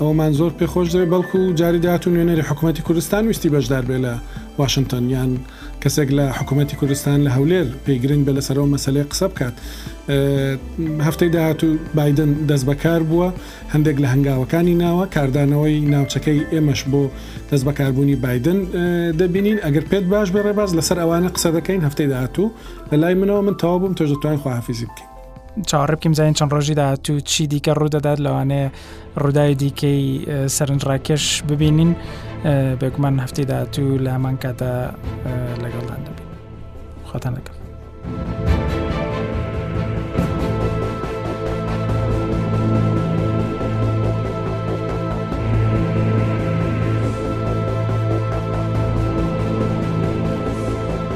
ئەومان زۆر پێخۆش دەێ بەڵکو جاری داات و نوێنەری حکوومەتتی کوردستان ویستی بەشدار بێ لە واشنگتن یان کەسێک لە حکومەتی کوردستان لە هەولێر پێی گرنگ بە لەسەرەوە مەسلەی قسە بکات هەفتەی داهاتوو بادن دەست بەکار بووە هەندێک لە هەنگاوەکانی ناوە کاردانەوەی ناوچەکەی ئێمەش بۆ دەست بەکاربوونی بادن دەبینین ئەگەر پێت باش بێ ڕێباز لەسەر ئەوانە قسە دەکەین هەفتەی داهاتوو لە لای منەوە من تەوا بووم تۆش دەتوانین خواحافیزی بکەین چاڕ بکەم زانین چەند ڕۆژی داهاتوو چی دیکە ڕوودەدات لەوانەیە ڕووداوی دیکەی سەرنجڕاکێش ببینین بێگومان هەفتی داهاتوو لە هەمان کاتدا لەگەڵدان دەبین خۆتان لەگەڵ.